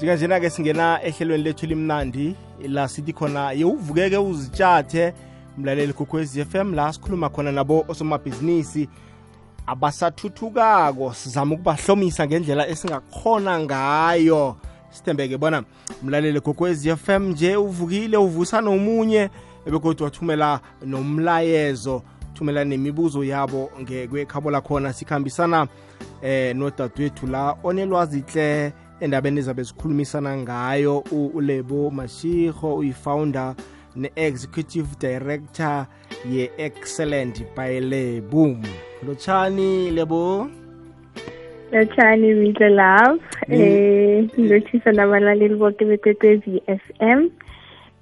njenganjena-ke singena ehlelweni lethu elimnandi. La sithi khona yewuvukeke uzitshathe mlaleli kokwezi FM la sikhuluma khona nabo osomabhizinisi. Abasathuthukako sizama ukubahlomisa ngendlela esingakhona ngayo. Sithembeke bona mlaleli kokwezi FM nje uvukile uvusa nomunye begodwa wathumela nomlayezo thumela nemibuzo yabo kwekhabo lakhona. Sikhambisana eh nodadewethu la onelwazihle endabeni ezabe zikhulumisana ngayo ulebo mashiho uyifounder ne-executive director ye-excellent by lebo. Lotshani lebo? Lotshani mitle love. Um lotshisa nabalaleli bonke bekwekwezi f m.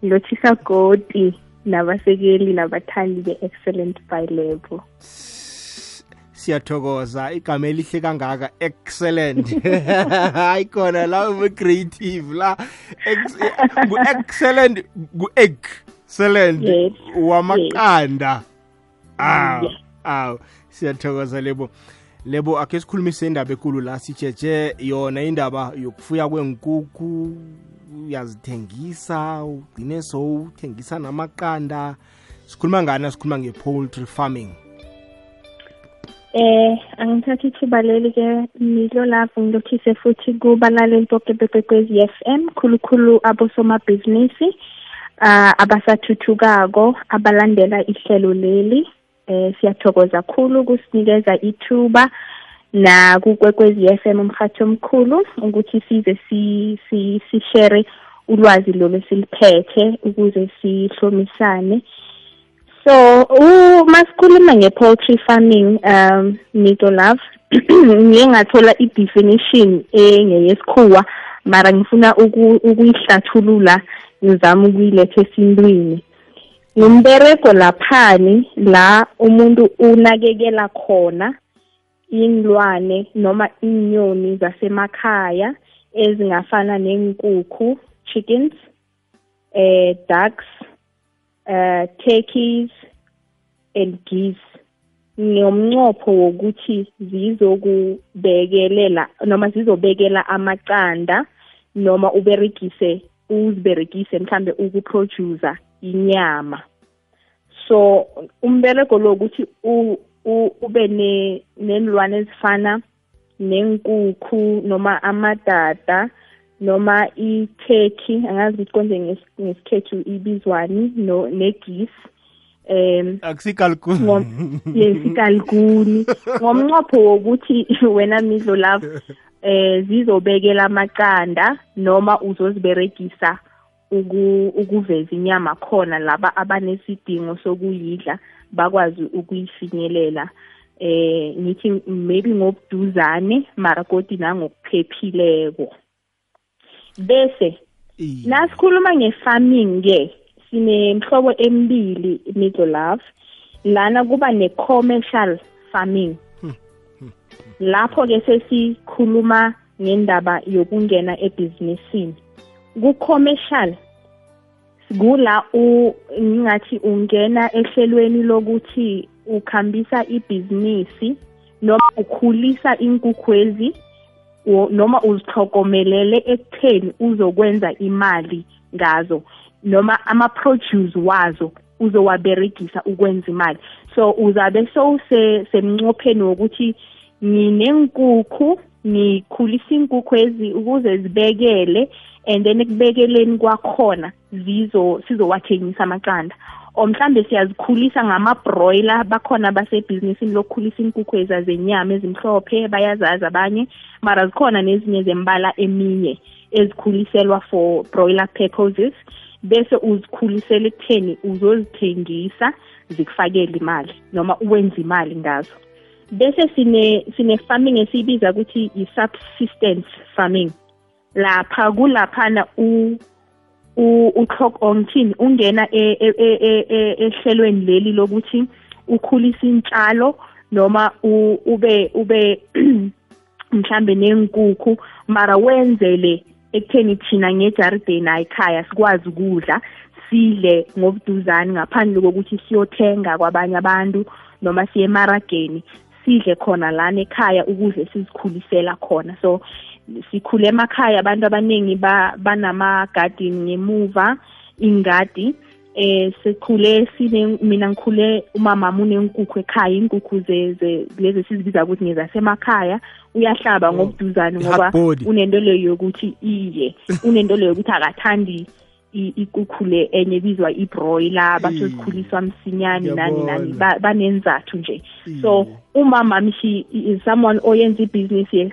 Lotshisa godi nabasekeli nabathandi be-excellent by lebo siyathokoza. Igama elihle kangaka excellent. Hayi khona la ube-creative la excellent ku-excellent wamaqanda. aw aw siyathokoza lebo. Lebo akhe sikhulumise indaba ekulu la sijeje yona indaba yokufuya kwenkukhu uyazithengisa ugcine sowuthengisa namaqanda. Sikhuluma ngani? Sikhuluma nge-poultry farming. Eh angithatha ithuba leli ke milo lapho ngilothise futhi kubalaleli bonke bekwekwezi FM khulukhulu abosomabhizinisi uh, abasathuthukako abalandela ihlelo leli. Eh siyathokoza kakhulu kusinikeza ithuba na kukwekwezi FM umhathi omkhulu ukuthi size si si share ulwazi lolo siliphethe ukuze sihlomisane. So uma sikhuluma nge-poultry farming um nito love ngiye ngathola i-definition engeyesikhuwa mara ngifuna ukuyihlathulula ngizama ukuyiletha esintwini. Ngumberego laphani la umuntu unakekela khona inlwane noma inyoni zasemakhaya ezingafana nenkukhu chickens eh ducks uh turkeys and geese. Ngomncopho wokuthi zizokubekelela noma zizobekela amaqanda noma uberegise uziberegise mhlambe ukuproducer inyama. So umberego lo ukuthi ube nenilwane ezifana nenkukhu noma amadada noma i-turkey angazi ukuthi konje ngesikhethu ibizwani no negis um akusikalkuni. yes ikalkuni. Ngomncopho wokuthi wena midlo lapho eh zizobekela amaqanda noma uzoziberegisa ukuveza inyama khona laba abanesidingo sokuyidla bakwazi ukuyifinyelela. Eh ngithi maybe ngobuduzane mara kodi nangokuphepphileko bese nasikhuluma nge-farming ke sinemhlobo emibili middle love. Lana kuba ne-commercial farming. Lapho ke sesikhuluma ngendaba yokungena ebhizinisini. Ku-commercial kula ngingathi ungena ehlelweni lokuthi ukhambisa ibhizinisi noma ukhulisa inkukhwezi noma uzithokomelele ekutheni uzokwenza imali ngazo noma ama-produce wazo uzowaberegisa ukwenza imali. So uzabe sowusemncopheni wokuthi nginenkukhu ngikhulisa inkukhu ezi ukuze zibekele and then ekubekeleni kwakhona zizo sizowathengisa amaqanda. Or mhlambe siyazikhulisa ngama-broiler bakhona basebhizinisini lokukhulisa inkukhu ezazenyama ezimhlophe bayazazi abanye. Mara zikhona nezinye zembala eminye ezikhuliselwa for broiler purposes. Bese uzikhulisela ekutheni uzozithengisa zikufakele imali noma uwenza imali ngazo. Bese sine sine farming esiyibiza ukuthi i-subsistence farming. Lapha kulaphana uclock ngithini ungena ehlelweni leli lokuthi ukhulisa intshalo noma ube ube mhlambe nenkukhu mara wenzele ekutheni thina ngejardini ayikhaya sikwazi ukudla sidle ngobuduzane ngaphandle kokuthi siyothenga kwabanye abantu noma siye emarageni sidle khona lana ekhaya ukuze sizikhulisela khona. So sikhule emakhaya abantu abaningi banama-garden ngemuva ingadi eh sikhule sine mina ngikhule umama unenkukhu ekhaya inkukhu lezi sizibiza ukuthi ngezasemakhaya uyahlaba ngobuduzane ngoba unento leyo yokuthi iye unento leyo yokuthi akathandi ikukhu le enye ebizwa ibroiler basozikhuliswa msinyane nani nani. Banenzathu nje. So umama mshi is someone oyenza ibhizinisi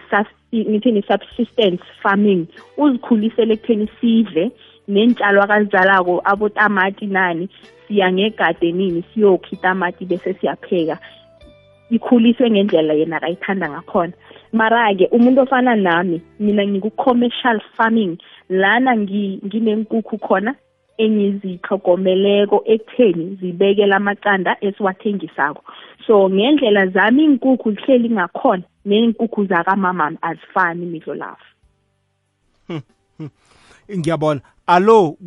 ngithini subsistence farming uzikhulisele ekutheni sidle nentshalo akazizalako abotamati nani siya ngegadenini siyokha itamati bese siyapheka. Ikhuliswe ngendlela yena akayithanda ngakhona. Mara-ke umuntu ofana nami mina ngiku-commercial farming lana nginenkukhu khona engizithogomeleko ekutheni zibekela amacanda esiwathengisako. So ngendlela zami iy'nkukhu zihleli ngakhona ney'nkukhu zakamamami azifani midlo lafu hmm, hmm. ngiyabona. Alo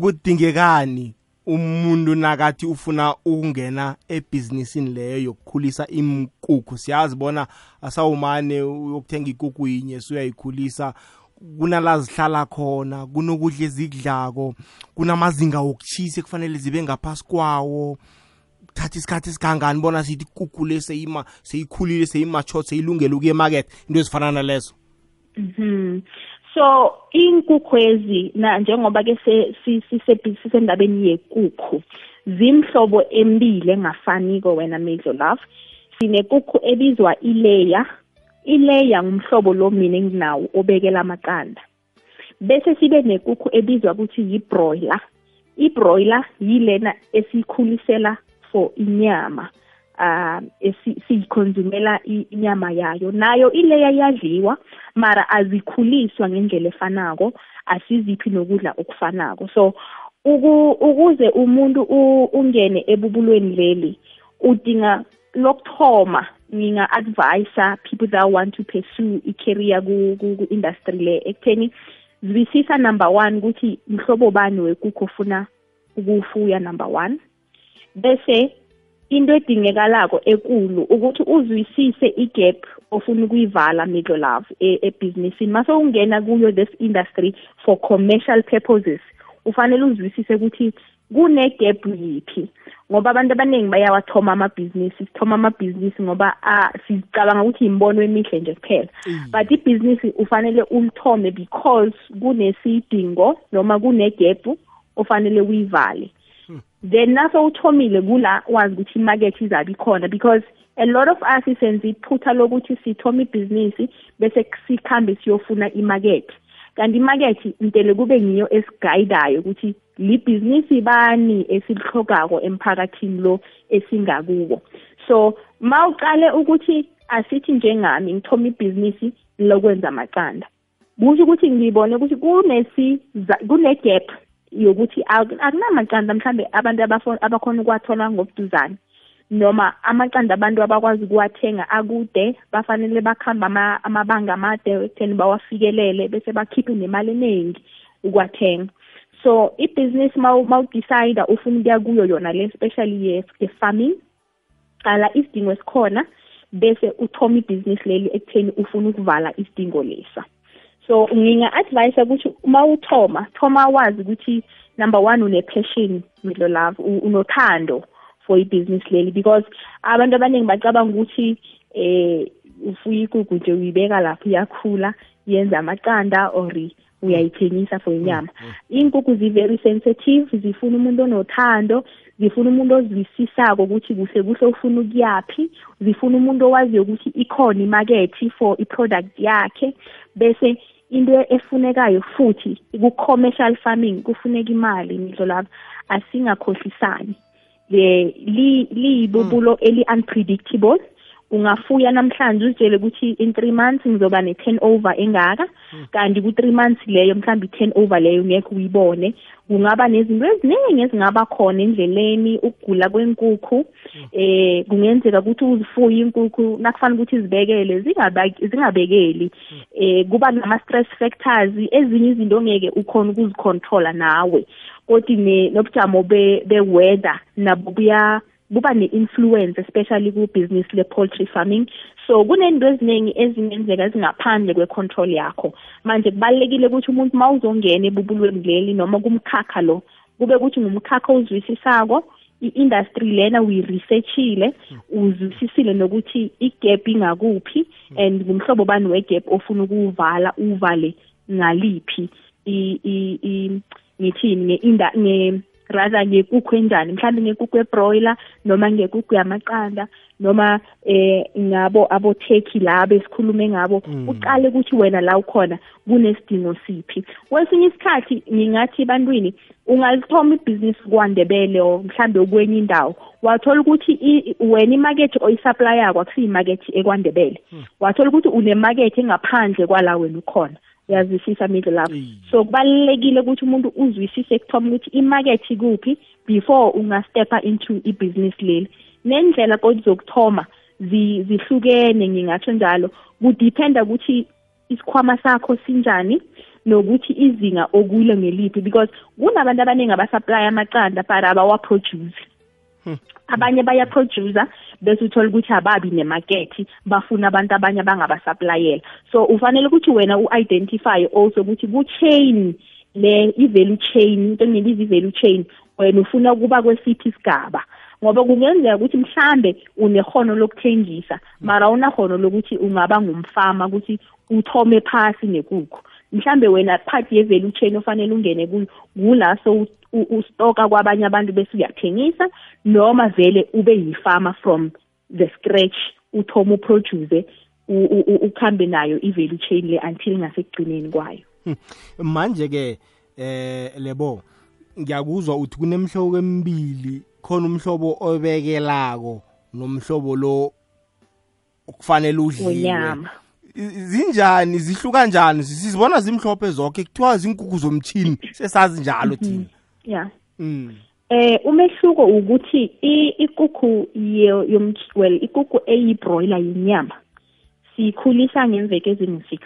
kudingekani umuntu nakathi ufuna ukungena ebhizinisini leyo yokukhulisa inkukhu siyazi bona asawumane uyokuthenga ikukhu yinye suyayikhulisa kunala zihlala khona kunokudla ezikudlako kunamazinga wokuchisa ekufanele zibe ngaphasi kwawo. Kuthatha isikhathi esikangani bona sithi ikukhu le seyikhulile seyimature seyilungele ukuya emakethe into ezifana nalezo. Mhm. So inkukhwezi na njengoba ke sisendabeni yekukhu zimhlobo embili engafaniko wena midlo love. Sinekukhu ebizwa ileya ileya ngumhlobo lo mina enginawo obekela amaqanda. Bese sibe nekukhu ebizwa ukuthi yi-broiler. I-broiler yilena esiyikhulisela for inyama um siyikhonsumela inyama yayo. Nayo ileya iyadliwa mara azikhuliswa ngendlela efanako asiziphi nokudla okufanako. So ukuze umuntu ungene ebubulweni leli udinga lokuthoma nginga-advisa people that want to pursue i-career ku-industry le ekutheni zwisisa number one ukuthi mhlobo bani wekukho ofuna ukufuya number one. Bese into edingekalako ekulu ukuthi uzwisise igap ofuna ukuyivala middle love ebhizinisini mase ungena kuyo this industry for commercial purposes ufanele uzwisise ukuthi kune-gap yiphi? Ngoba abantu abaningi bayawathoma amabhizinisi sithoma amabhizinisi ngoba sizicabanga ukuthi imbono emihle nje kuphela. But ibhizinisi ufanele ulithome because kunesidingo noma kune-gap ofanele uyivale. Then naso uthomile kula wazi ukuthi imarket izabe ikhona because a lot of us senze iphutha lokuthi sithoma ibhizinisi bese sikhambe siyofuna imarket. Kanti imarket intele kube ngiyo esigayidayo ukuthi libhizinisi bani esilihlokako emphakathini lo esingakuwo so mawuqale ukuthi asithi njengami ngithoma ibhizinisi lokwenza amaqanda. Kusho ukuthi ngibone ukuthi kunesi kune-gap yokuthi akunamaqanda mhlambe abantu abakhona ukuwathola ngobuduzane noma amaqanda abantu abakwazi ukuwathenga akude bafanele bakuhamba amabanga amade ekutheni bawafikelele bese bakhiphe nemali eningi ukuwathenga. So ibhizinisi mawudecida ufuna ukuya kuyo yona le especially ye-farming qala isidingo esikhona bese uthoma ibhizinisi leli ekutheni ufuna ukuvala isidingo lesa. So nginga-advise ukuthi uma uthoma thoma wazi ukuthi number one une-passion midlo love unothando. For ibhizinisi leli because abantu abaningi bacabanga ukuthi eh ufuya igugu nje uyibeka lapho iyakhula yenza amaqanda or uyayithengisa for inyama. Iy'nkukhu zi-very sensitive zifuna umuntu onothando zifuna umuntu ozwisisako ukuthi kuhle kuhle ufuna ukuyaphi zifuna umuntu owaziyo ukuthi ikhona imakethi for i-product yakhe bese into efunekayo futhi ku-commercial farming kufuneka imali ngidlo lapho asingakhohlisani. Liyibubulo hmm. eli-unpredictable ungafuya namhlanje uzitshele ukuthi in three months ngizoba ne-turn over engaka. Kanti ku-three months leyo mhlawumbe i-turn over leyo ngekho uyibone kungaba nezinto eziningi ezingaba khona endleleni ukugula kwenkukhu eh kungenzeka ukuthi uzifuye inkukhu nakufanele ukuthi izibekele zingabekeli. Eh kuba nama-stress factors ezinye izinto ongeke ukhona ukuzicontrola nawe. Kodwa nobujamo be-weather nabo buya kuba ne-influence especially ku-business le-poultry farming. So kunento eziningi ezingenzeka ezingaphandle kwe-control yakho. Manje kubalulekile ukuthi umuntu uma uzongena ebubulweni leli noma kumkhakha lo kube ukuthi ngumkhakha ozwisisako i-industry lena uyiresearchile uzwisisile nokuthi igap ingakuphi and ngumhlobo bani wegap ofuna ukuwuvala uvale ngaliphi ngithini nge rather ngekukhu enjani mhlawumbe ngekukhu ebroiler noma ngekukhu yamaqanda noma eh ngabo abotheki labo esikhulume ngabo mm. uqale ukuthi wena la ukhona kunesidingo siphi kwesinye isikhathi ngingathi ebantwini ungazithoma ibhizinisi kwandebele or mhlambe kwenye indawo wathola ukuthi wena imakethe oyisupplyako akusiyimakethe ekwandebele mm. wathola ukuthi unemakethe engaphandle kwala wena ukhona uyazwisisa middle lapho so kubalulekile ukuthi umuntu uzwisise ekuthoma ukuthi imarket ikuphi before ungastepa into ibhizinisi leli. Nendlela kodwa zokuthoma zihlukene ngingatsho njalo kudiphenda ukuthi isikhwama sakho sinjani nokuthi izinga okulo ngeliphi because kunabantu abaningi abasupply amaqanda but abawaproduce. hmm. Abanye bayaproducer bese uthola ukuthi ababi nemarket bafuna abantu abanye abangabasuppliela so ufanele ukuthi wena u-identify also ukuthi ku-chain le i-value chain into engibiza i-value chain wena ufuna ukuba kwesiphi isigaba. Ngoba kungenzeka ukuthi mhlambe unehono lokuthengisa mara unahono lokuthi ungaba ngumfama ukuthi uthome phasi nekukho mhlambe wena part ye-value chain ofanele ungene kuyo kula so ustoka kwabanye abantu bese uyathengisa noma vele ube yifama from the scratch uthoma uproduce ukhambe nayo i-value chain le until ngasekugcineni kwayo. Hmm. manje ke eh lebo ngiyakuzwa uthi kunemhlobo emibili khona umhlobo obekelako nomhlobo lo okufanele udliwe. Zinjani zihluka njani sizibona zimhlophe zonke kuthiwa zinkukhu zomchini sesazi njalo thina mhm. yeah mm eh umehluko ukuthi ikukhu yom well ikukhu eyibroiler yinyama sikhulisa ngemveke ezingu-6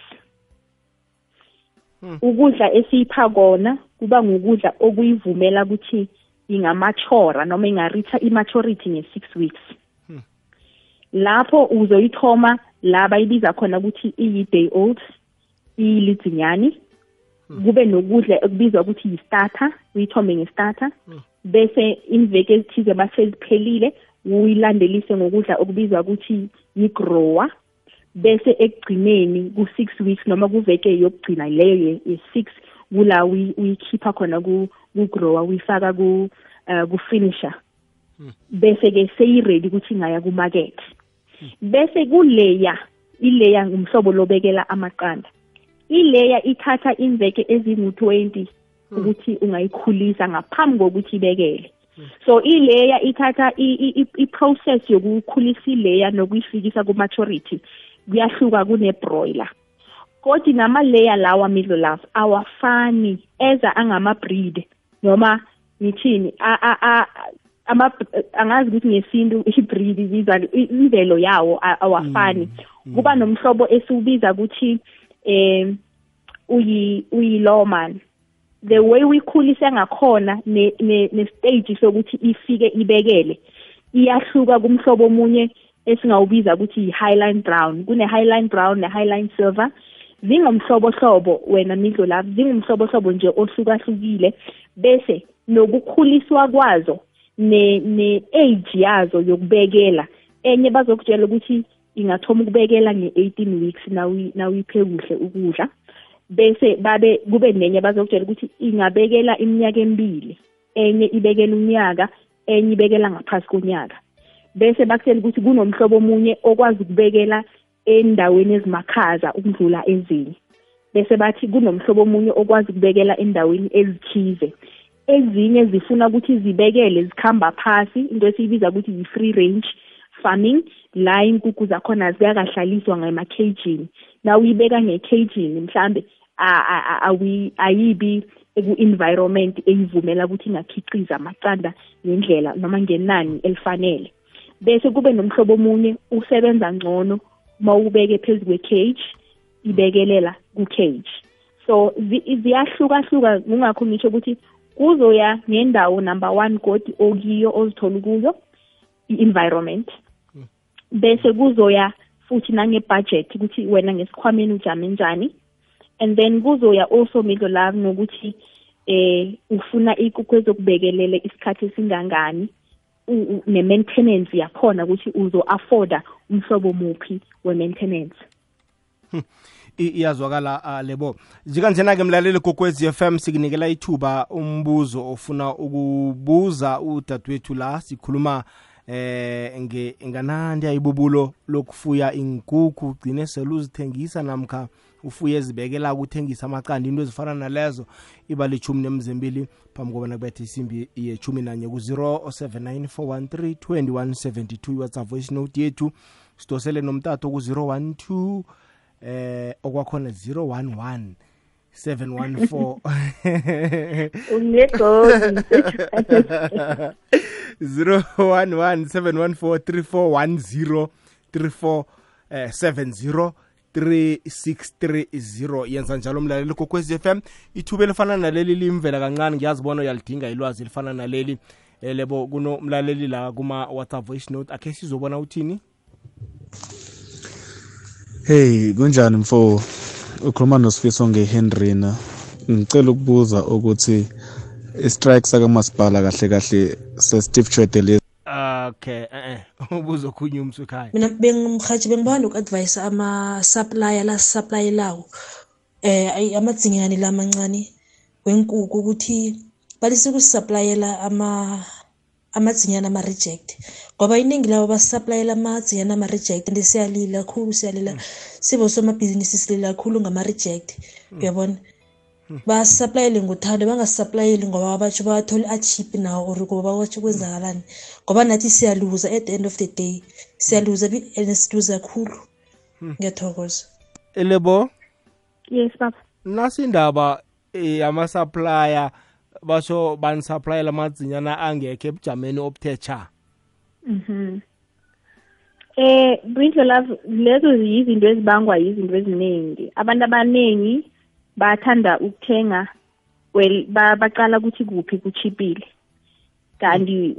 hmm. ukudla esiyipha kona kuba ngukudla okuyivumela ukuthi ingamachora noma ingaritha i-maturity nge-six weeks. Lapho uzoyithoma la bayibiza khona ukuthi iyi-day old iyilidzinyani hmm. kube nokudla ekubizwa ukuthi yi-starter uyithombe nge-starter hmm. bese imveke ezithize baseziphelile uyilandelise ngokudla okubizwa ukuthi yi-grower bese ekugcineni ku-six weeks noma kuveke yokugcina leyo ye-six kula uyikhipha khona ku-grower uyifaka ku-finisher uh, bese ke seyi-ready ukuthi ingaya kumarket bese kuleya ileya ngumhlobo lobekela amaqanda. Ileya ithatha imveke ezingu-20 ukuthi ungayikhulisa ngaphambi kokuthi ibekele. So ileya ithatha i-process yokukhulisa ileya nokuyifikisa ku-maturity kuyahluka kune-broiler. Kodwa nama-layer lawa middle love awafani eza angama-breed noma ngithini ama angazi ukuthi ngesintu i-breed ibiza imvelo yawo awafani. Mm, mm. kuba nomhlobo esiwubiza ukuthi eh uyi uyiloman the way uyikhulise ngakhona ne, ne, stage sokuthi ifike ibekele iyahluka kumhlobo omunye esingawubiza ukuthi yi-highline brown. Kune-highline brown ne-highline silver. Zingumhlobohlobo wena midlo lapho zingumhlobohlobo nje ohlukahlukile bese nokukhuliswa kwazo ne-age yazo yokubekela. Enye bazokutshela ukuthi ingathoma ukubekela nge-18 weeks nawuyiphe kuhle ukudla. Bese babe kube nenye bazokutshela ukuthi ingabekela iminyaka emibili enye ibekela unyaka enye ibekela ngaphasi konyaka. Bese bakutshela ukuthi kunomhlobo omunye okwazi ukubekela endaweni ezimakhaza ukudlula ezinye. Bese bathi kunomhlobo omunye okwazi ukubekela endaweni ezithize. Ezinye zifuna ukuthi zibekele zikhamba phasi. Into esiyibiza ukuthi yi-free range farming. La inkukhu zakhona ziyakahlaliswa ngemakhejini na uyibeka ngekhejini mhlambe ayibi ku-environment eyivumela ukuthi ingakhiqiza amaqanda ngendlela noma ngenani elifanele. Bese kube nomhlobo omunye usebenza ngcono uma ubeke phezu kwe-cage ibekelela ku-cage. So ziyahlukahluka kungakho ngisho ukuthi kuzoya ngendawo number one godi okiyo ozithola kuyo i-environment. Bese kuzoya futhi nange-budget ukuthi wena ngesikhwameni ujame njani. And then kuzoya also middle love ngokuthi eh ufuna ikukhu ezokubekelele isikhathi esingangani. Ne-maintenance yakhona ukuthi uzo-afforda umhlobo muphi we-maintenance. Iyazwakala lebo njenganjena-ke mlaleli gokwezi FM sikunikela ithuba umbuzo ofuna ukubuza udadewethu la sikhuluma eh nge nganandi ayibubulo lokufuya inkukhu ugcine seluzithengisa namkha ufuye zibekela ukuthengisa amaqanda. Into ezifana nalezo iba lichumi nemzimbili phambi kobana kubethe isimbi yechumi nanye ku-079 413 iwhatsapp voice note yethu sidosele nomtato ku-012 eh okwakhona 011 714 ungegoli 011 714 eh 70 3630 yenza njalo mlaleli kokwezi FM ithuba elifana naleli limvela kancane ngiyazibona uyalidinga ilwazi elifana naleli lebo kunomlaleli la kuma WhatsApp voice note. Akhe sizobona uthini Hey kunjani mfo? Ukhuluma nosifiso ngeHenrina ngicela ukubuza ukuthi istrike sakamasipala kahle kahle se-Steve Chwede okay eh ubuzo khunye umsukhaya mina bengimhathi bengibawa noku-advise ama-supplier la supplyelawo eh amadzinyani lamancane wenkukhu ukuthi balise kusupplyela ama amadzinyana ama-reject. Ngoba iningi labo basupplyela amadzinyana ama-reject and siyalila kakhulu siyalila. Sibo somabhizinisi silila kakhulu ngama-reject uyabona? Basaplayele ngothando bangasaplayeli ngoba batsho bawathole achip nawo or ngoba bawatsho kwenzakalani. Ngoba nathi siyaluza at the end of the day siyaluza and siluza kakhulu. Ngiyathokoza. Elebo yes baba. Nasindaba yama-supplier basho banisuppliela amadzinyana angekho ebujameni obuthecha mhm eh Bridge Love lezo yizinto ezibangwa yizinto eziningi. Abantu abaningi bathanda ukuthenga well baqala ukuthi kuphi kuchipile. Kanti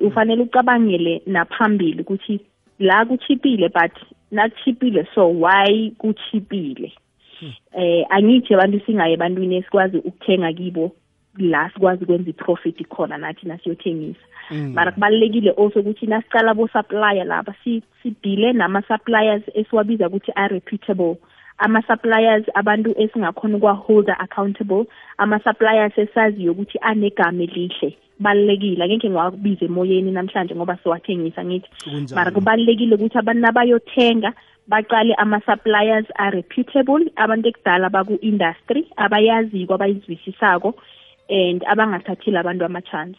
ufanele ucabangele naphambili ukuthi la kuchipile but nakuchipile so why kuchipile? Eh angithi abantu singaye ebantwini esikwazi ukuthenga kibo la sikwazi ukwenza i-profit khona nathi nasiyothengisa mara kubalulekile also ukuthi nasicala bo-supplier lapha sidile nama-suppliers esiwabiza ukuthi are-reputable ama-suppliers abantu esingakhona ukwaholder accountable. Ama-suppliers esaziyo ukuthi anegama elihle. Kubalulekile. Angeke ngiwakubize emoyeni namhlanje ngoba siwathengisa ngithi. Mara kubalulekile ukuthi abantu abayothenga baqale ama-suppliers are-reputable abantu ekudala baku-industry abayaziko abayizwisisako and abangathathile abantu ama-chance.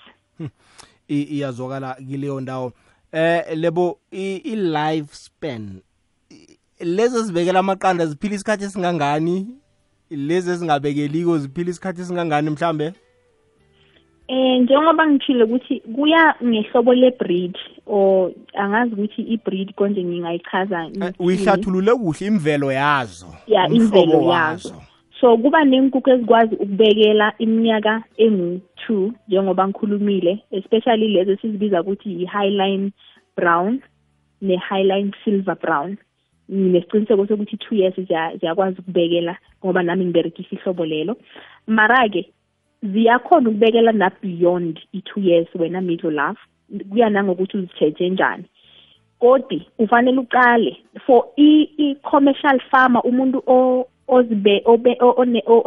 Iyazwakala kileyo ndawo. Eh lebo i-life span lezi ezibekela amaqanda ziphila isikhathi esingangani? Lezi ezingabekeliko ziphila isikhathi esingangani mhlambe? Eh njengoba ngithile ukuthi kuya ngehlobo le-breed or angazi ukuthi i-breed konje ngingayichaza uyihlathulule kuhle imvelo yazo ya imvelo yazo. So kuba nenkukhu ezikwazi ukubekela iminyaka engu-two njengoba ngikhulumile especially lezo sizibiza ukuthi yi-highline brown ne-highline silver brown. Nginesiqiniseko sokuthi two years ziyakwazi ukubekela ngoba nami ngiberekisa ihlobo lelo. Mara-ke ziyakhona ukubekela na beyond i-two years wena middle love kuya nangokuthi uzitsheje njani. Kodi ufanele uqale for i-commercial farmer umuntu ozibe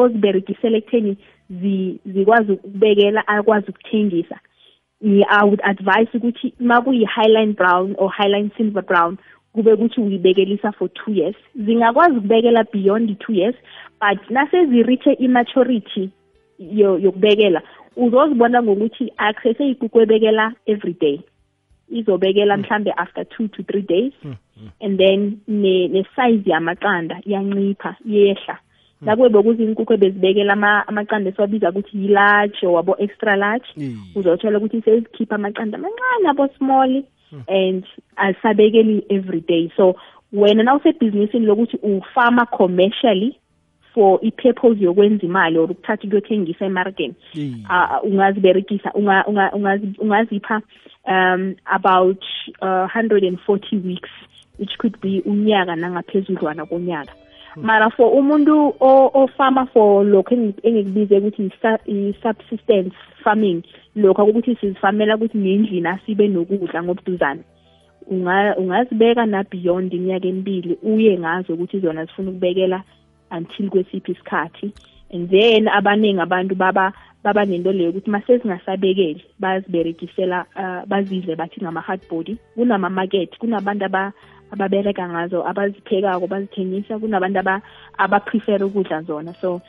oziberegisela ekutheni zikwazi ukubekela akwazi ukuthengisa. I would advise ukuthi uma kuyi-highline brown or highline silver brown kube ukuthi uyibekelisa for two years. Zingakwazi ukubekela beyond i-two years but nasezireache i-maturity yokubekela uzozibona ngokuthi akusese ikuku ebekela every day. Izobekela mhlambe after two to three days. And then ne-size yamaqanda iyancipha iyehla. Nakube bekuza inkukhu ebezibekela amaqanda esiwabiza ukuthi yi-large wabo extra large uzothola ukuthi sezikhipha amaqanda amancane abo small and asabekeli every day. So wena na usebhizinisini lokuthi ufama commercially for i-purpose yokwenza imali or ukuthatha ukuyothengisa emarkeni Iye. uh, ungaziberegisa unga- unga- ungazi- ungazipha um about uh, 140 weeks which could be unyaka nangaphezudlwana konyaka mara for umuntu o- ofama for lokho engi- engikubize ukuthi yi-su- i-subsistence farming lokho ukuthi sizifamela ukuthi nendlini asibe nokudla ngobuduzane unga- ungazibeka na beyond iminyaka emibili uye ngazo ukuthi zona zifuna ukubekela until kwesiphi isikhathi. And then abaningi abantu baba baba nento leyo ukuthi mase zingasabekeli baziberekisela uh, bazidle bathi ngama-hardbody kunama-market kunabantu aba ababereka ngazo abaziphekako bazithengisa kunabantu aba abaprefera ukudla zona. So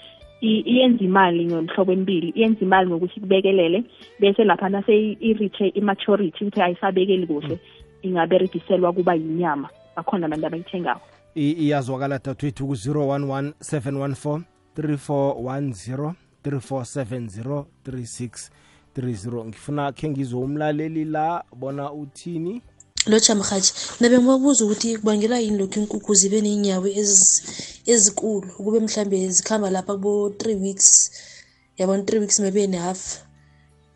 i- iyenza imali ngomhlobo emibili iyenza imali ngokuthi kubekelele bese lapha nase i-reache i-maturity ukuthi ayisabekeli kuhle ingaberegiselwa kuba yinyama. Bakhona abantu abayithengako. I- iyazwakala dadwethu ku-011 714 3410 3470 3630 ngifuna khe ngizwe umlaleli la bona uthini? Lotsha mhathi nabe ngibabuza ukuthi kubangelwa yini lokhu iinkukhu zibe ney'nyawo ezikulu kube mhlambe zikhamba lapha kubo-three weeks yabona three weeks maybe and half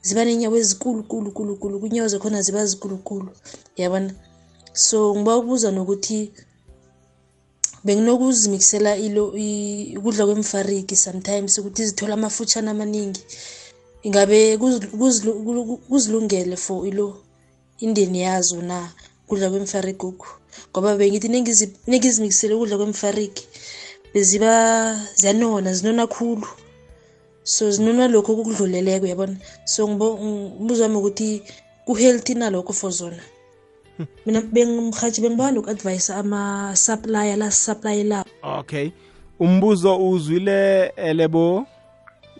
ziba ney'nyawo ezikulukulukulukulu kulu kulu kulu kunyawo zakhona ziba zikulukulu yabona? So ngiba nokuthi benginokuzimikisela ukudla kwemfariki sometimes ukuthi zithola amafutshana amaningi. Ingabe kuzilungele for ilo indeni yazo na kudla kwemfariki ngoba bengithi nengizi- nengizimikisele ukudla kwemfariki beziba ziyanona zinona khulu. So zinona lokho okudluleleko yabona? So umbuzo wami ukuthi ku-healthy nalokho for zona? Mina bengimhathi bengiba noku-advyisa ama-supplier la sisaplayelayo okay. Umbuzo uzwile elebo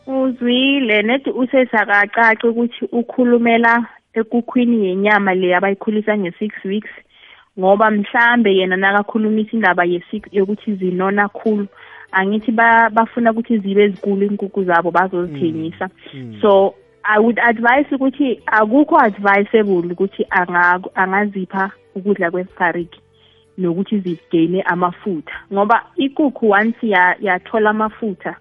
uzwile nedi usesakacaci ukuthi ukhulumela ekukhwini yenyama le abayikhulisa nge-six weeks ngoba mhlambe yena nakakhulumisa indaba ye-six yokuthi zinona khulu. Angithi ba, bafuna ukuthi zibe zikulu iinkukhu zabo bazozithengisa. so i would advise ukuthi akukho advisable ukuthi anga- angazipha ukudla kwefariki nokuthi zigene amafutha. Ngoba ikukhu once ya- yathola amafutha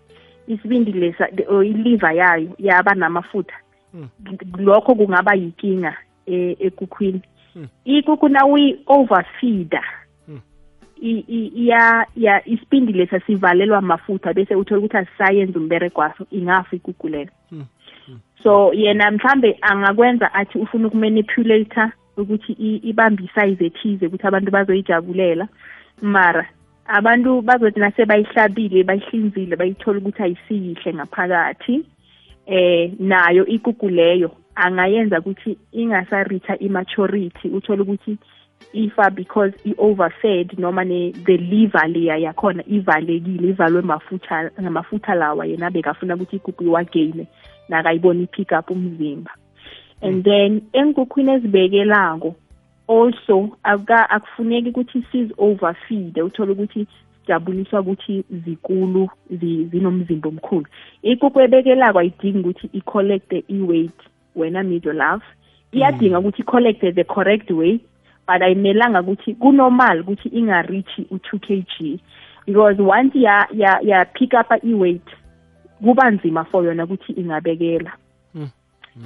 isibindi lesa or iliver yayo yaba namafutha. Lokho kungaba yinkinga eh, ekukhwini ikukhu nawuyi overfeeder i- i- iya ya isibindi lesa sivalelwa amafutha bese uthola ukuthi asisayenza umbereko waso ingafa ikukhu leyo. So yena mhlambe angakwenza athi ufuna ukumanipulator ukuthi i- ibambe isize ethize ukuthi abantu bazoyijabulela. Mara abantu bazothi nase bayihlabile bayihlinzile bayithola ukuthi ayisiyihle ngaphakathi eh nayo ikuku leyo angayenza ukuthi ingasareacha immaturity uthole ukuthi ifa because i-overfed noma ne the liver leya yakhona ivalekile ivalwe mafutha ngamafutha lawa yena bekafuna ukuthi ikuku iwageyine. Nakayibona i-pick up umzimba. And then enkukhwini ezibekelako also akuka akufuneki ukuthi siz overfeed uthole ukuthi sijabuliswa ukuthi zikulu zi- zinomzimba omkhulu. Ikukhu ebekelako ayidingi ukuthi i-collecte i-weight wena middle love iyadinga ukuthi i-collecte the correct way but ayimelanga ukuthi kunormal ukuthi ingareachi u-two k g. Because once ya ya ya pick up i-weight kuba nzima for yona ukuthi ingabekela.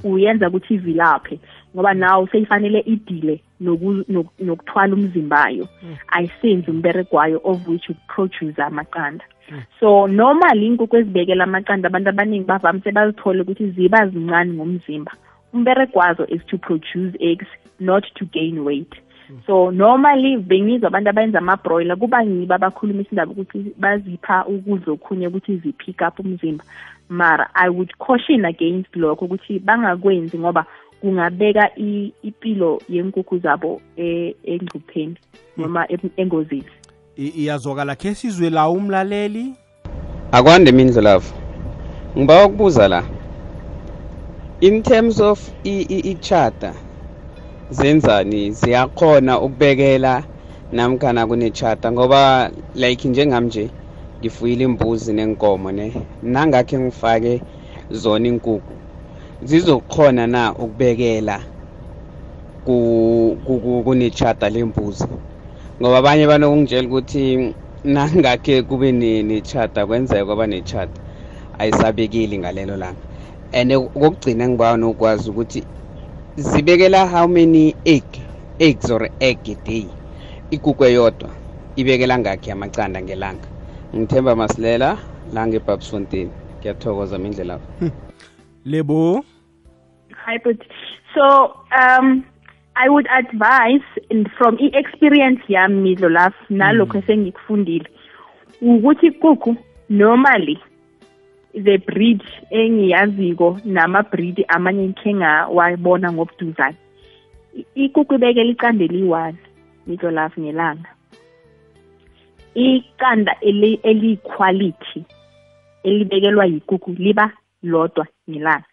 Uyenza ukuthi ivilaphe ngoba nawe seyifanele idile noku- nok- nokuthwala umzimbayo. Ayisenzi umbereko wayo of which ukuproduce amaqanda. So normally inkukhu ezibekela amaqanda abantu abaningi bavamise bazithole ukuthi ziba zincane ngomzimba. Umbereko wazo is to produce eggs not to gain weight. So normally bengizwa abantu abenza ama-broiler kuba ngibo abakhulumisa indaba ukuthi bazipha ukudla okhunye ukuthi zi-pick up umzimba. Mara i would caution against lokho ukuthi bangakwenzi ngoba kungabeka i- impilo yenkukhu zabo e- engcupheni noma em- engozini. I- iyazwakala khe sizwe la umlaleli? Akwande mindlulavu ngiba ukubuza la. In terms of i- i- i-charter zenzani ziyakhona ukubekela namkhana kune-charter ngoba like njengami nje ngifuyile imbuzi nenkomo ne nangakhe ngifake zona inkukhu zizokhona na ukubekela ku- ku- ku- kune-charter lembuzi? Ngoba abanye banokungitshela ukuthi nangakhe kube nechata kwenzeka kwaba nechata ayisabekeli ngalelo langa. And kokugcina ngibawa nokwazi ukuthi zibekela how many egg eggs or egg a day? Ikukwe eyodwa ibekela ngakhi amacanda ngelanga? Ngithemba masilela la ngebabsfontein ngiyathokoza mindlela. Lebo? Hi but so um I would advise and from i-experience yami midlo laf nalokho esengikufundile ukuthi ikukhu normally the breed engiyaziko nama-breed amanye ngikhe ngawabona ngobuduzane. Ikuku ibekela icanda eliyi-one midlo laf ngelanga. Iqanda eliyi-quality elibekelwa yikuku liba lodwa ngelanga.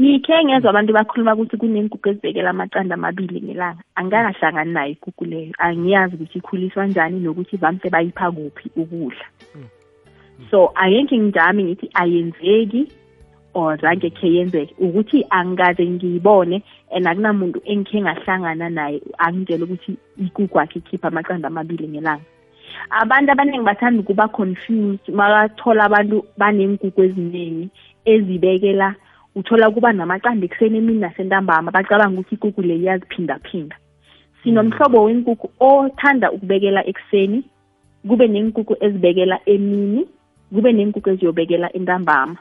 Ngikhe ngezwa abantu bakhuluma ukuthi kunenkukhu ezibekela amaqanda amabili ngelanga angikakahlangani nayo ikukhu leyo. Angiyazi ukuthi ikhuliswa njani nokuthi vamse bayipha kuphi ukudla. So angeke ngijami ngithi ayenzeki or zange khe yenzeke. Ukuthi angikaze ngiyibone and akunamuntu engikhe ngahlangana naye angitshela ukuthi ikukhu akhe ikhipha amaqanda amabili ngelanga. Abantu abaningi bathanda ukuba confused makathola abantu banenkukhu eziningi ezibekela uthola kuba namaqanda ekuseni emini nasentambama bacabanga ukuthi ikukhu le iyaziphindaphinda sinomhlobo wenkukhu othanda ukubekela ekuseni kube nenkukhu ezibekela emini kube nenkukhu eziyobekela entambama.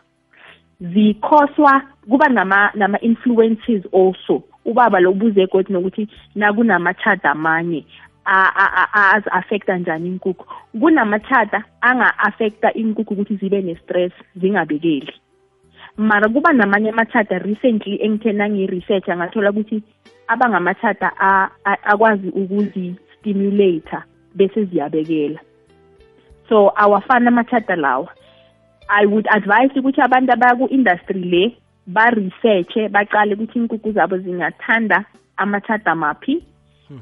Zikhoswa kuba nama nama influences also. Ubaba lo buze godi nokuthi nakunamachada amanye az-affecta njani inkukhu kunamachada anga-affecta inkukhu ukuthi zibe ne-stress zingabekeli. Mara kuba namanye amathada recently engithe nangiyi-research angathola ukuthi abangamathada akwazi ukuzi-stimulator bese ziyabekela. So awafani amathada lawa. I would advise ukuthi abantu abaku-industry le ba-researche baqale ukuthi inkukhu zabo zingathanda amathada maphi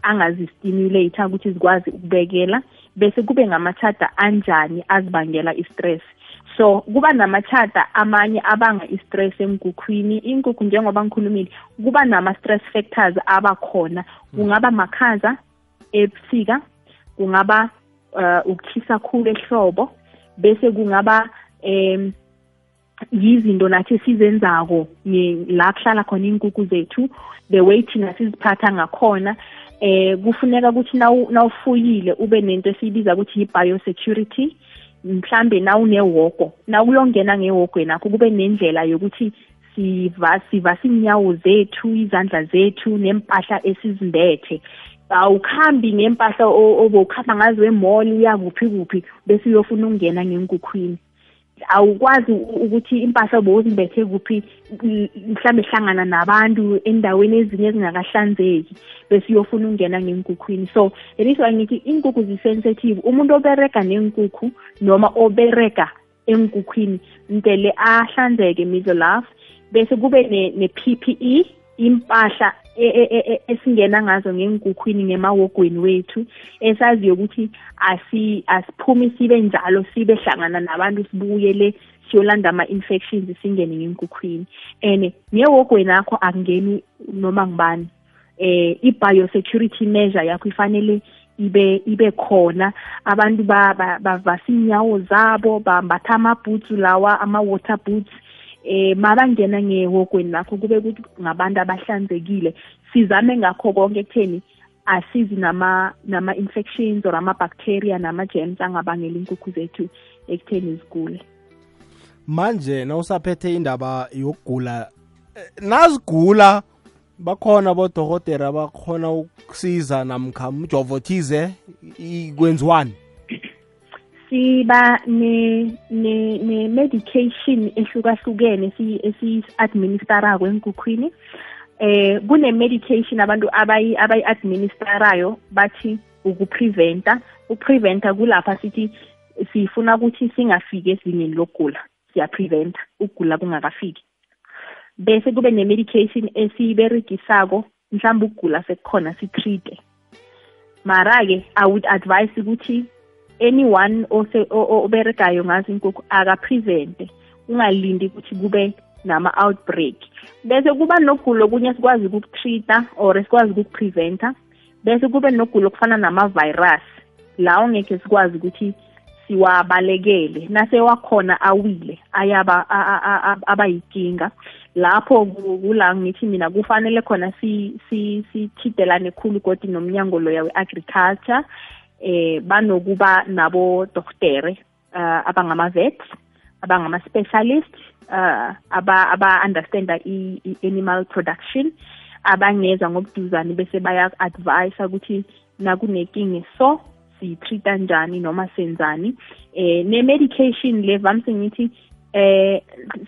angazistimulator ukuthi zikwazi ukubekela bese kube ngamathada anjani azibangela i-stress. So kuba namachata amanye abanga i-stress enkukhwini inkukhu njengoba ngikhulumile kuba nama-stress factors abakhona. Kungaba makhaza ebusika kungaba uh, ukuthisa khulu ehlobo bese kungaba um yizinto nathi esizenzako la kuhlala khona iy'nkukhu zethu the way thina siziphatha ngakhona eh kufuneka ukuthi nawufuyile ube nento esiyibiza ukuthi yi-biosecurity mhlambe nawunewoko nawuyongena ngewogweni akho kube nendlela yokuthi siva siva sinyawo zethu izandla zethu nempahla esizimbethe awukhambi ngempahla obowukhamba ngazo emall uyakuphi kuphi bese uyofuna ukungena ngenkukhwini. Awukwazi ukuthi impahla bowuzimbethe kuphi mhlawumbe hlangana nabantu endaweni ezinye ezingakahlanzeki bese uyofuna ukungena ngenkukhwini. So why ngithi inkukhu zi-sensitive umuntu oberega nenkukhu noma oberega enkukhwini mtele ahlanzeke middle love bese kube ne-p p e impahla esingena ngazo ngenkukhwini ngemawogweni wethu esaziyo ukuthi asiphumi sibe njalo sibe hlangana nabantu sibuyele siyolanda ama-infections singene ngenkukhwini and ngewogweni akho akungeni noma ngibani eh i-biosecurity measure yakho ifanele ibe ibe khona. Abantu bavasa inyawo zabo bambatha amabhoots lawa ama-water boots. Eh mabangena ngehogweni lakho kube kuthi ngabantu abahlanzekile. Sizame ngakho konke ekutheni asizi nama nama infections or ama bacteria nama germs angabangela inkukhu zethu ekutheni zigule. Manje nawusaphethe indaba yokugula nazigula bakhona bodokotera bakhona ukusiza namkha umjovo thize ikwenziwani siba ne ne ne medication ehlukahlukene esi-administerako enkukhwini eh kune medication abantu abayi abayi-administerayo bathi ukupreventa. Upreventa kulapha sithi sifuna ukuthi singafiki ezingeni lokugula siyapreventa ukugula kungakafiki. Bese kube ne-medication esiyiberegisako mhlawumbe ukugula sekukhona sitreat-e mara-ke i would advise ukuthi anyone oberegayo ngazo inkukhu akaprevente ungalindi ukuthi kube nama-outbreak. Bese kuba nogulo okunye sikwazi ukukutreat-a or sikwazi ukukupreventa. Bese kube nogulo okufana nama-virus. La ongeke sikwazi ukuthi siwabalekele. Nase wakhona awile ayaba abayinkinga lapho kula ngithi mina kufanele khona si si sithidelane khulu kodwa nomnyango loya we-agriculture. Eh banokuba nabo doktere uh, abangama vets abangama specialist uh, aba aba understanda i-animal production. Abangeza ngobuduzane bese baya advise ukuthi nakunenkinga so siyitreata njani noma senzani. Eh ne medication le vamse ngithi eh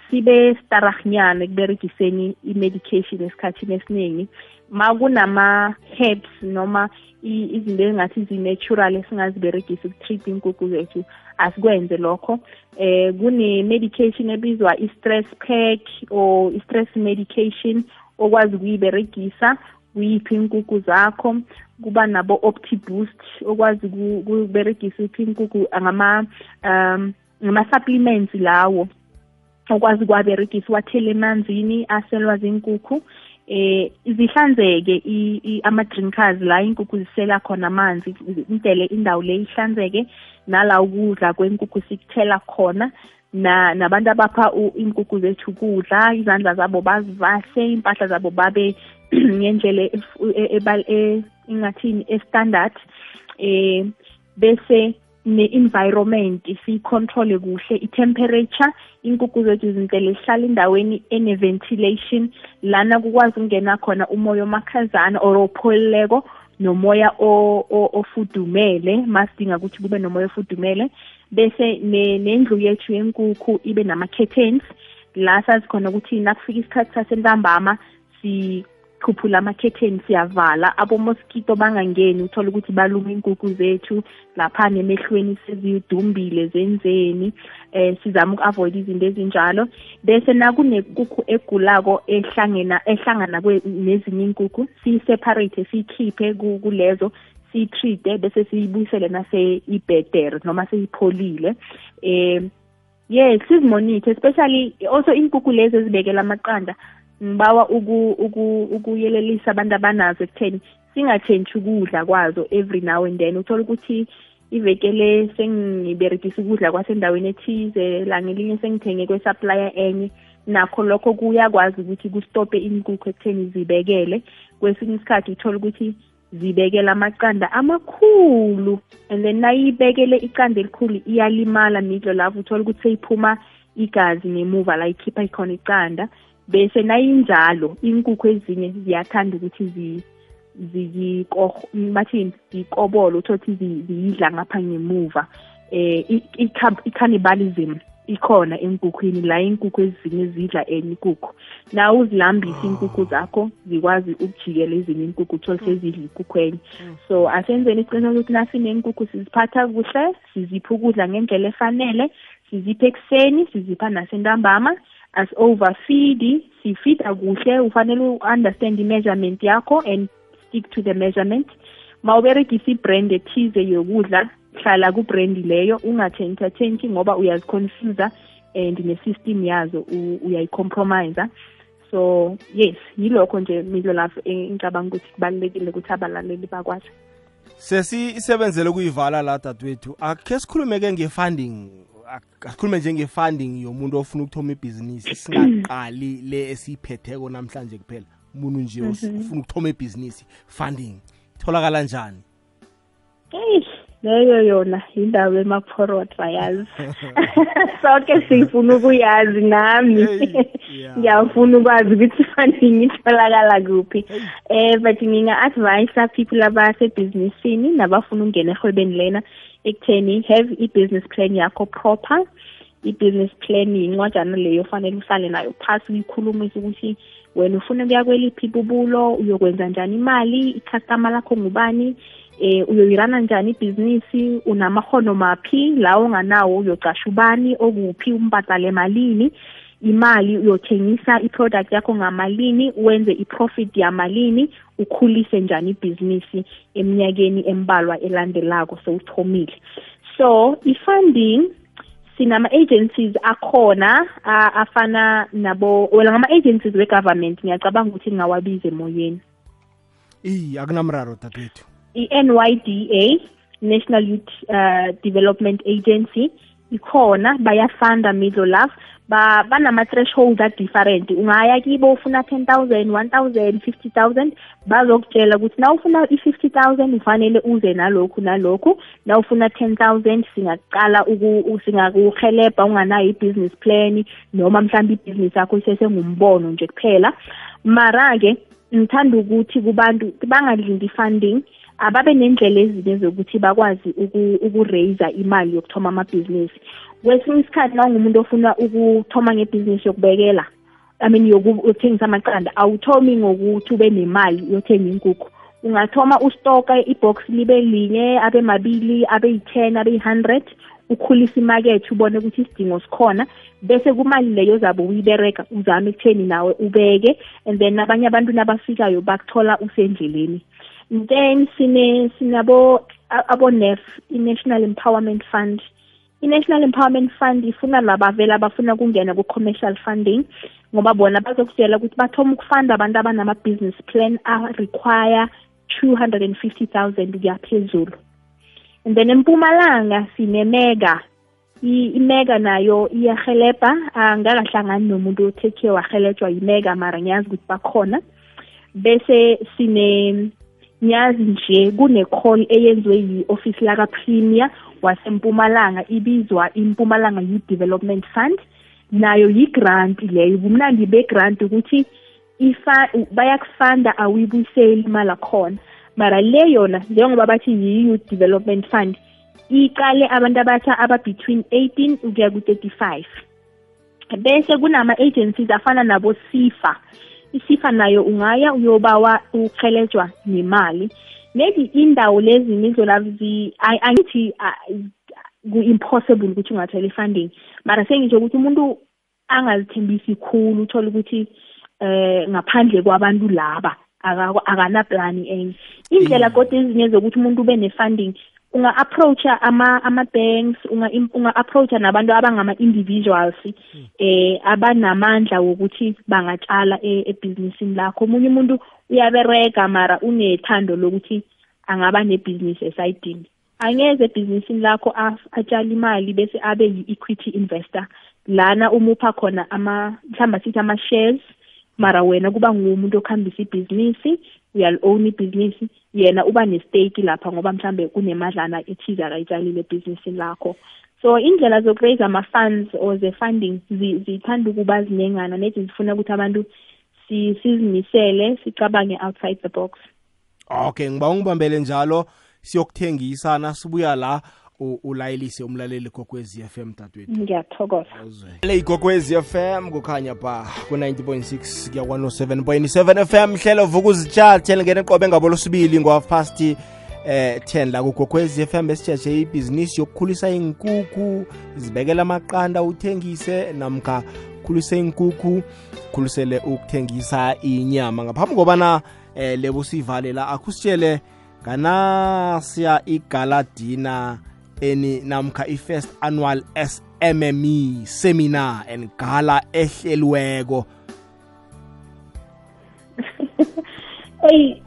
sibe starahnyana kuberegiseni i-medication esikhathini esiningi. Makunama herbs noma izinto engathi zi-natural esingaziberegisa ukutreat inkukhu zethu asikwenze lokho. Eh kune medication ebizwa i-stress pack or i-stress medication okwazi ukuyiberegisa kuyiphi inkukhu zakho. Kuba nabo optiboost okwazi ukuberegisa iphi inkukhu ngama um ngama-supplements lawo okwazi ukuwaberegisa uwathele emanzini aselwa zinkukhu eh zihlanzeke ama-drinkers la inkukhu zisela khona amanzi intele indawo le ihlanzeke nala ukudla kwenkukhu sikuthela khona na nabantu abapha inkukhu zethu ukudla izandla zabo bazivahle impahla zabo babe ngendlela e, ingathini e-standard eh bese ne-environment siyicontrole kuhle i-temperature inkukhu zethu zintele sihlala endaweni ene-ventilation lana kukwazi ukungena khona umoya omakhazana or opholileko nomoya ofudumele masidinga ukuthi kube nomoya ofudumele bese nendlu yethu yenkukhu ibe nama-curtains la sazi khona ukuthi nakufika isikhathi sasentambama sikhuphula ama-curtain siyavala. Abo-mosquito bangangeni uthole ukuthi baluma inkukhu zethu lapha nemehlweni sezidumbile zenzeni eh sizama uku-avoid izinto ezinjalo. Bese nakunekukhu egulako ehlangena ehlangana nezinye inkukhu siyi-separate siyikhiphe kulezo siyi-treat-e bese siyibuyisele nase ibhedere noma seyipholile. Eh yes sizimonithe especially also inkukhu lezi ezibekela amaqanda ngibawa ukuyelelisa abantu abanazo ekutheni singatshentshi ukudla kwazo every now and then. Uthola ukuthi ivekele sengiberegisa ukudla kwasendaweni ethize langelinye sengithenge kwesupplier enye nakho lokho kuyakwazi ukuthi kustophe inkukhu ekutheni zibekele. Kwesinye isikhathi uthola ukuthi zibekela amaqanda amakhulu and then nayibekele iqanda elikhulu iyalimala midlo lapho uthola ukuthi seyiphuma igazi ngemuva la ikhipha ikhona iqanda. Bese nayinjalo inkukhu ezinye ziyathanda ukuthi bathini zikobolo uthothi ziyidla ngapha ngemuva. Eh i-cannibalism ikhona enkukhwini la inkukhu ezinye zidla enye inkukhu. Na uzilambisa inkukhu zakho zikwazi ukujikela ezinye inkukhu uthole sezidla inkukhu enye. So asenzeni isiqiniseko ukuthi nasineenkukhu siziphatha kuhle sizipha ukudla ngendlela efanele sizipha ekuseni sizipha nasentambama as overfeed sifeeda kuhle ufanele u-understand i-measurement yakho and stick to the measurement. Mawuberegisa ibrand ethize yokudla hlala kubrand leyo ungatshentshentshi ngoba uyaziconfusa and ne-system yazo uyayicompromise so yes yilokho nje midlo lapho ngicabanga ukuthi kubalulekile ukuthi abalaleli bakwazi. Sesisebenzele ukuyivala la dadewethu akhe sikhulume-ke nge-funding. Asikhulume njenge-funding yomuntu ofuna ukuthoma ibhizinisi singaqali le esiyiphetheko namhlanje kuphela. Umuntu nje ufuna ukuthoma ibhizinisi funding tholakala njani? Eyi leyo yona yindaba emaphorota yazi sonke sifuna ukuyazi nami. Ngiyafuna ukwazi ukuthi funding itholakala kuphi. Um but nginga-advisa people abasebhizinisini nabafuna ukungena ehwebeni lena. Ekutheni have i-business plan yakho proper. I-business plan yincwajana leyo fanele usale nayo phasi uyikhulumise ukuthi wena ufuna ukuya kweliphi ibubulo uyokwenza njani imali i-customer lakho ngubani eh uyoyirana njani ibhizinisi unamahono maphi la onganawo uyocasha ubani okuphi umbadale malini imali uyothengisa i-product yakho ngamalini wenze i-profit yamalini ukhulise njani ibhizinisi eminyakeni embalwa elandelako sewuthomile. So i-funding sinama-agencies akhona afana nabo wela ngama-agencies we-government ngiyacabanga ukuthi ngingawabiza emoyeni. Iyi akunamraro dadewethu i-NYDA National Youth uh, Development Agency ikhona bayafunda middle love ba banama thresholds a different ungaya kibo ufuna 10000 1000 50000 bazokutshela ukuthi na ufuna i50000 ufanele uze nalokhu nalokhu. Na ufuna 10000 singaqala singakuhelebha unganayo i-business plan noma mhlawumbe ibhizinisi yakho isesengumbono nje kuphela. Mara-ke ngithanda ukuthi kubantu bangalindi funding ababe nendlela ezinye zokuthi bakwazi ukuraise imali yokuthoma amabhizinisi. Kwesinye isikhathi na ungumuntu ofuna ukuthoma ngebhizinisi yokubekela i mean yokuthengisa amaqanda awuthomi ngokuthi ube nemali yothenga inkukhu. Ungathoma ustoka ibox libe linye abe mabili abe yi-ten abe yi-hundred ukhulisa imakethe ubone ukuthi isidingo sikhona bese kumali leyo zabe uyibereka uzame ekutheni nawe ubeke and then abanye abantu nabafikayo bakuthola usendleleni. Then sine sinabo abo-nef i-national empowerment fund. I-national empowerment fund ifuna laba vele abafuna kungena ku-commercial funding ngoba bona bazokutshela ukuthi bathoma ukufunda abantu abanama-business plan a-require two hundred and fifty thousand kuya phezulu. And then empumalanga sinemega imega nayo iyahelebha angakahlangani nomuntu othekhe wahelejwa yimega mara ngiyazi ukuthi bakhona. Bese sine ngiyazi nje kune-call eyenziwe yi-office laka-premier wasempumalanga ibizwa impumalanga youth development fund. Nayo yi-grant leyo. Bumnandi be-grant ukuthi ifa bayakufanda awuyibuyiseli imali akhona mara le yona njengoba bathi yi-youth development fund iqale abantu abatsha aba-between 18 ukuya ku-35 bese kunama-agencies afana nabo sifa isifa nayo ungaya uyobawa ukhelejwa nemali. Maybe indawo lezi nizolazi angithi ku-impossible ukuthi ungathola i-funding. Mara sengisho ukuthi umuntu angazithembisi khulu uthole ukuthi eh ngaphandle kwabantu laba akanaplani enye. Indlela kodwa ezinye zokuthi umuntu ube ne-funding unga-approacha ama-banks unga-approacha nabantu abangama-individuals eh abanamandla wokuthi bangatshala ebhizinisini lakho. Omunye umuntu uyabereka mara unethando lokuthi angaba nebhizinisi esayidini. Angeze ebhizinisini lakho atshale imali bese abe yi-equity investor. Lana umupha khona ama mhlawumbe sithi ama-shares mara wena kuba ngumuntu okuhambisa ibhizinisi uyali-own ibhizinisi yena uba nestake lapha ngoba mhlambe kunemadlana ethize akayitshalile ebhizinisini lakho. So indlela zokuraise ama-funds or ze-funding zithanda ukuba zinengana. Nethi zifuna ukuthi abantu sizimisele sicabange outside the box. Okay ngiba ungibambele njalo. Siyokuthengisa nasibuya la. Ulayelise umlaleli kokwezi FM dadwethu ngiyathokoza. Le ikokwezi FM kukhanya ba ku-90.6 kuya ku-107.7 FM hlelo vuka uzitshathe lingena qobe ngabolosibili ngo-half past eh 10 la kugokwezi FM esijaje ibhizinisi yokukhulisa inkukhu zibekela amaqanda uthengise namkha khulise inkukhu khulisele ukuthengisa inyama. Ngaphambi kobana eh lebo sivale la akusitshele nganasiya igaladina eni namkha i-first annual SMME seminar and gala ehlelweko eyi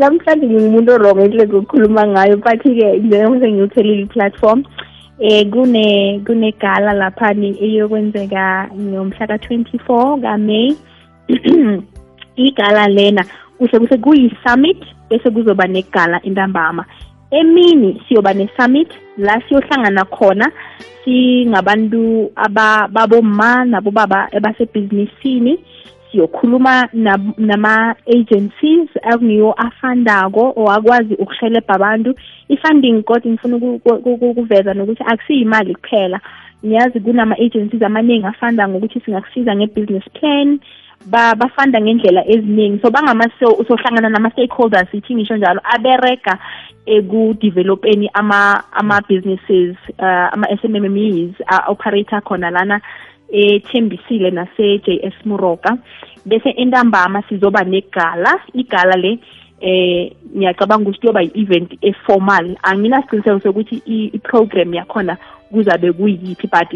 namhlanje ngingumuntu orong enhle ngokukhuluma ngayo but-ke njengoba sengiwuthelile i-platform. Eh kune kunegala laphani eyokwenzeka ngomhla ka-24 kaMay igala lena kuhle kuhle kuyi-summit bese kuzoba negala entambama. Emini siyoba ne-summit la siyohlangana khona singabantu babomma nabobaba ebasebhizinisini siyokhuluma nama-agencies akungiwo afandako or akwazi ukuhelebha abantu. I-funding kodwa ngifuna ukuveza nokuthi akusiyimali kuphela. Niyazi kunama-agencies amaningi afanda ngokuthi singakusiza nge-business plan bafanda ngendlela eziningi. So bangama sohlangana nama-stakeholders ithi ngisho njalo aberega ekudevelopeni ama-businesses uh, ama-SMMEs a-operator khona lana ethembisile nase-JS Muroka bese entambama sizoba negala. Igala le eh ngiyacabanga ukuthi kuyoba i-event eformal anginasiqiniseko sokuthi i-program yakhona kuzabe kuyiphi but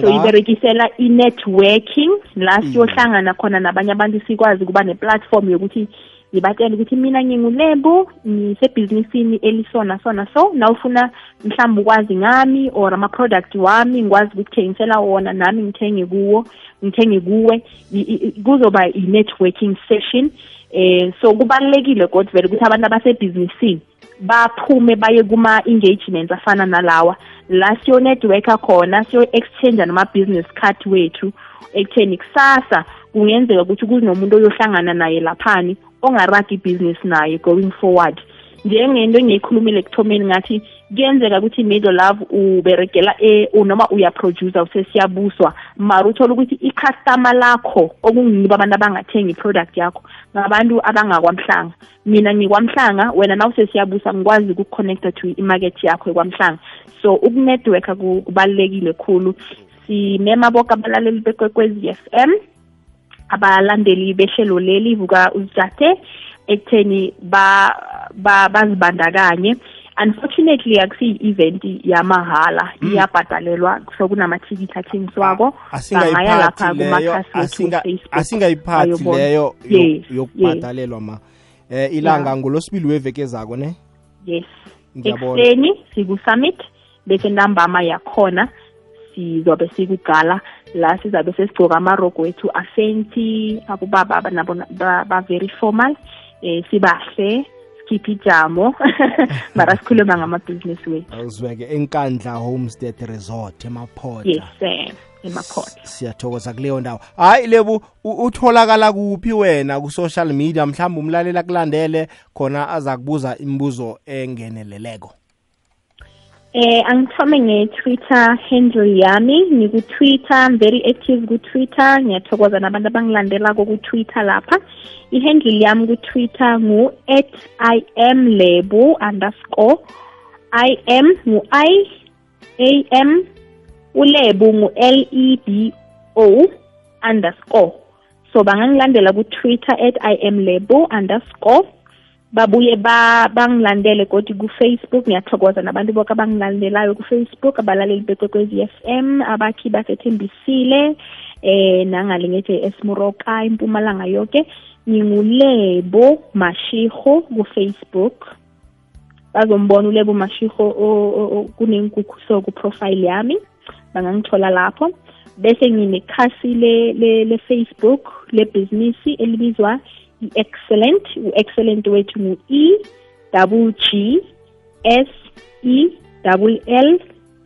so iberekisela i-networking la siyohlangana khona nabanye abantu sikwazi ukuba ne-platform yokuthi ngibatshele ukuthi mina ngingulebu ngisebhizinisini elisona sona so na ufuna mhlawumbe ukwazi ngami or ama-product wami ngikwazi ukuthengisela wona nami ngithenge kuwo ngithenge kuwe. I- i- kuzoba i-networking session. Eh so kubalulekile kodwa vele ukuthi abantu abasebhizinisini baphume baye kuma-engagements afana nalawa. La siyo-networka khona siyo-exchange nama-business card wethu ekutheni kusasa. Kungenzeka ukuthi kunomuntu oyohlangana naye laphani ongaragi ibhizinisi naye going forward. Njengento engiyikhulumile ekuthomeni ngathi kuyenzeka ukuthi middle love uberegela e noma uyaproducer usesiyabuswa. Mar uthola ukuthi i-customer lakho okungibo abantu abangathengi i-product yakho ngabantu abangakwamhlanga. Mina ngikwamhlanga wena na usesiyabuswa ngikwazi ukuconnecta to imarket yakho ekwamhlanga. So ukunetworka ku- kubalulekile khulu. Simema boke abalaleli bekwekwezi f m abalandeli behlelo leli vuka uzijate ekutheni ba ba- bazibandakanye. Unfortunately akusiyi-event yamahala iyabhadalelwa so kunamathikithi athengiswako. Bangaya lapha kumakhasi asingayiphathi leyo yokubhadalelwa ma. Eh ilanga ngolosibili weveke zako ne? Yes. Ekuseni siku-summit bese ntambama yakhona sizobe sikugala la sizabe sesigcoka amarogo wethu afensi abobaba aba nabo na- ba- ba-very formal eh sibahle sikhiphe ijamo mara sikhuluma ngamabhizinisi wethu awuzweke enkandla homestead resort emaphoda yes eh, emaphotla siyathokoza kuleyo ndawo. Hayi lebu utholakala kuphi wena ku-social media? Mhlawumbe umlalela kulandele khona aza kubuza imibuzo engeneleleko. Eh angithome nge-Twitter handle yami. ngiku-Twitter very active ku-Twitter. Ngiyathokoza nabantu abangilandelako ku-Twitter lapha. I-handle yami ku-Twitter ngu at I am lebo underscore I am ngu I A M ulebu ngu L E B O underscore. So bangangilandela ku-Twitter at I am lebo underscore babuye ba bangilandele kodwa kufacebook. Ngiyathokoza nabantu bonke abangilandelayo kufacebook abalaleli bekwekwezi m abakhi basethembisile eh nangale ngethe esmuroka impumalanga yonke ngingulebo mashiho kufacebook. Bazombona ulebo mashiho kunenkukhu so ku-profile yami. Bangangithola lapho. Bese nginekhasi le le le Facebook lebhizinisi elibizwa i-excellent u-excellent wethu ngu-e double g s e double l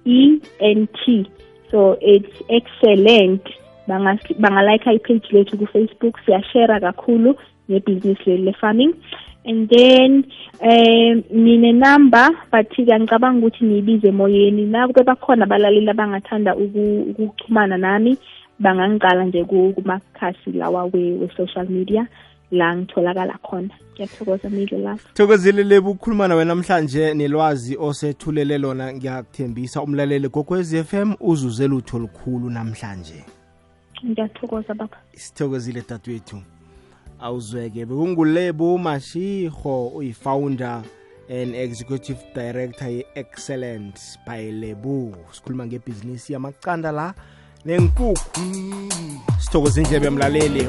e n t. So it's excellent. Bangalayikha ipage lethu kufacebook siyashera kakhulu ngebhizinisi leli le-farming and then um ninenumber but-ke ngicabanga ukuthi niyibize emoyeni. Nakube bakhona abalaleli abangathanda ukuxhumana nami bangangiqala nje ku- kumakhasi lawa we- we-social media la ngitholakala khona. Ngiyathokoza mile lapho thokozile lebu ukukhuluma nawe namhlanje nelwazi osethulele lona. Ngiyakuthembisa umlaleli gokwez FM uzuze lutho olukhulu namhlanje. Ngiyathokoza baba. Sithokozile dadewethu awuzweke bekungulebu mashiho uyi-founder and executive director ye-excellence by lebu. Sikhuluma ngebhizinisi yamacanda la nenkukhu. Sithokoze indlebe mlaleli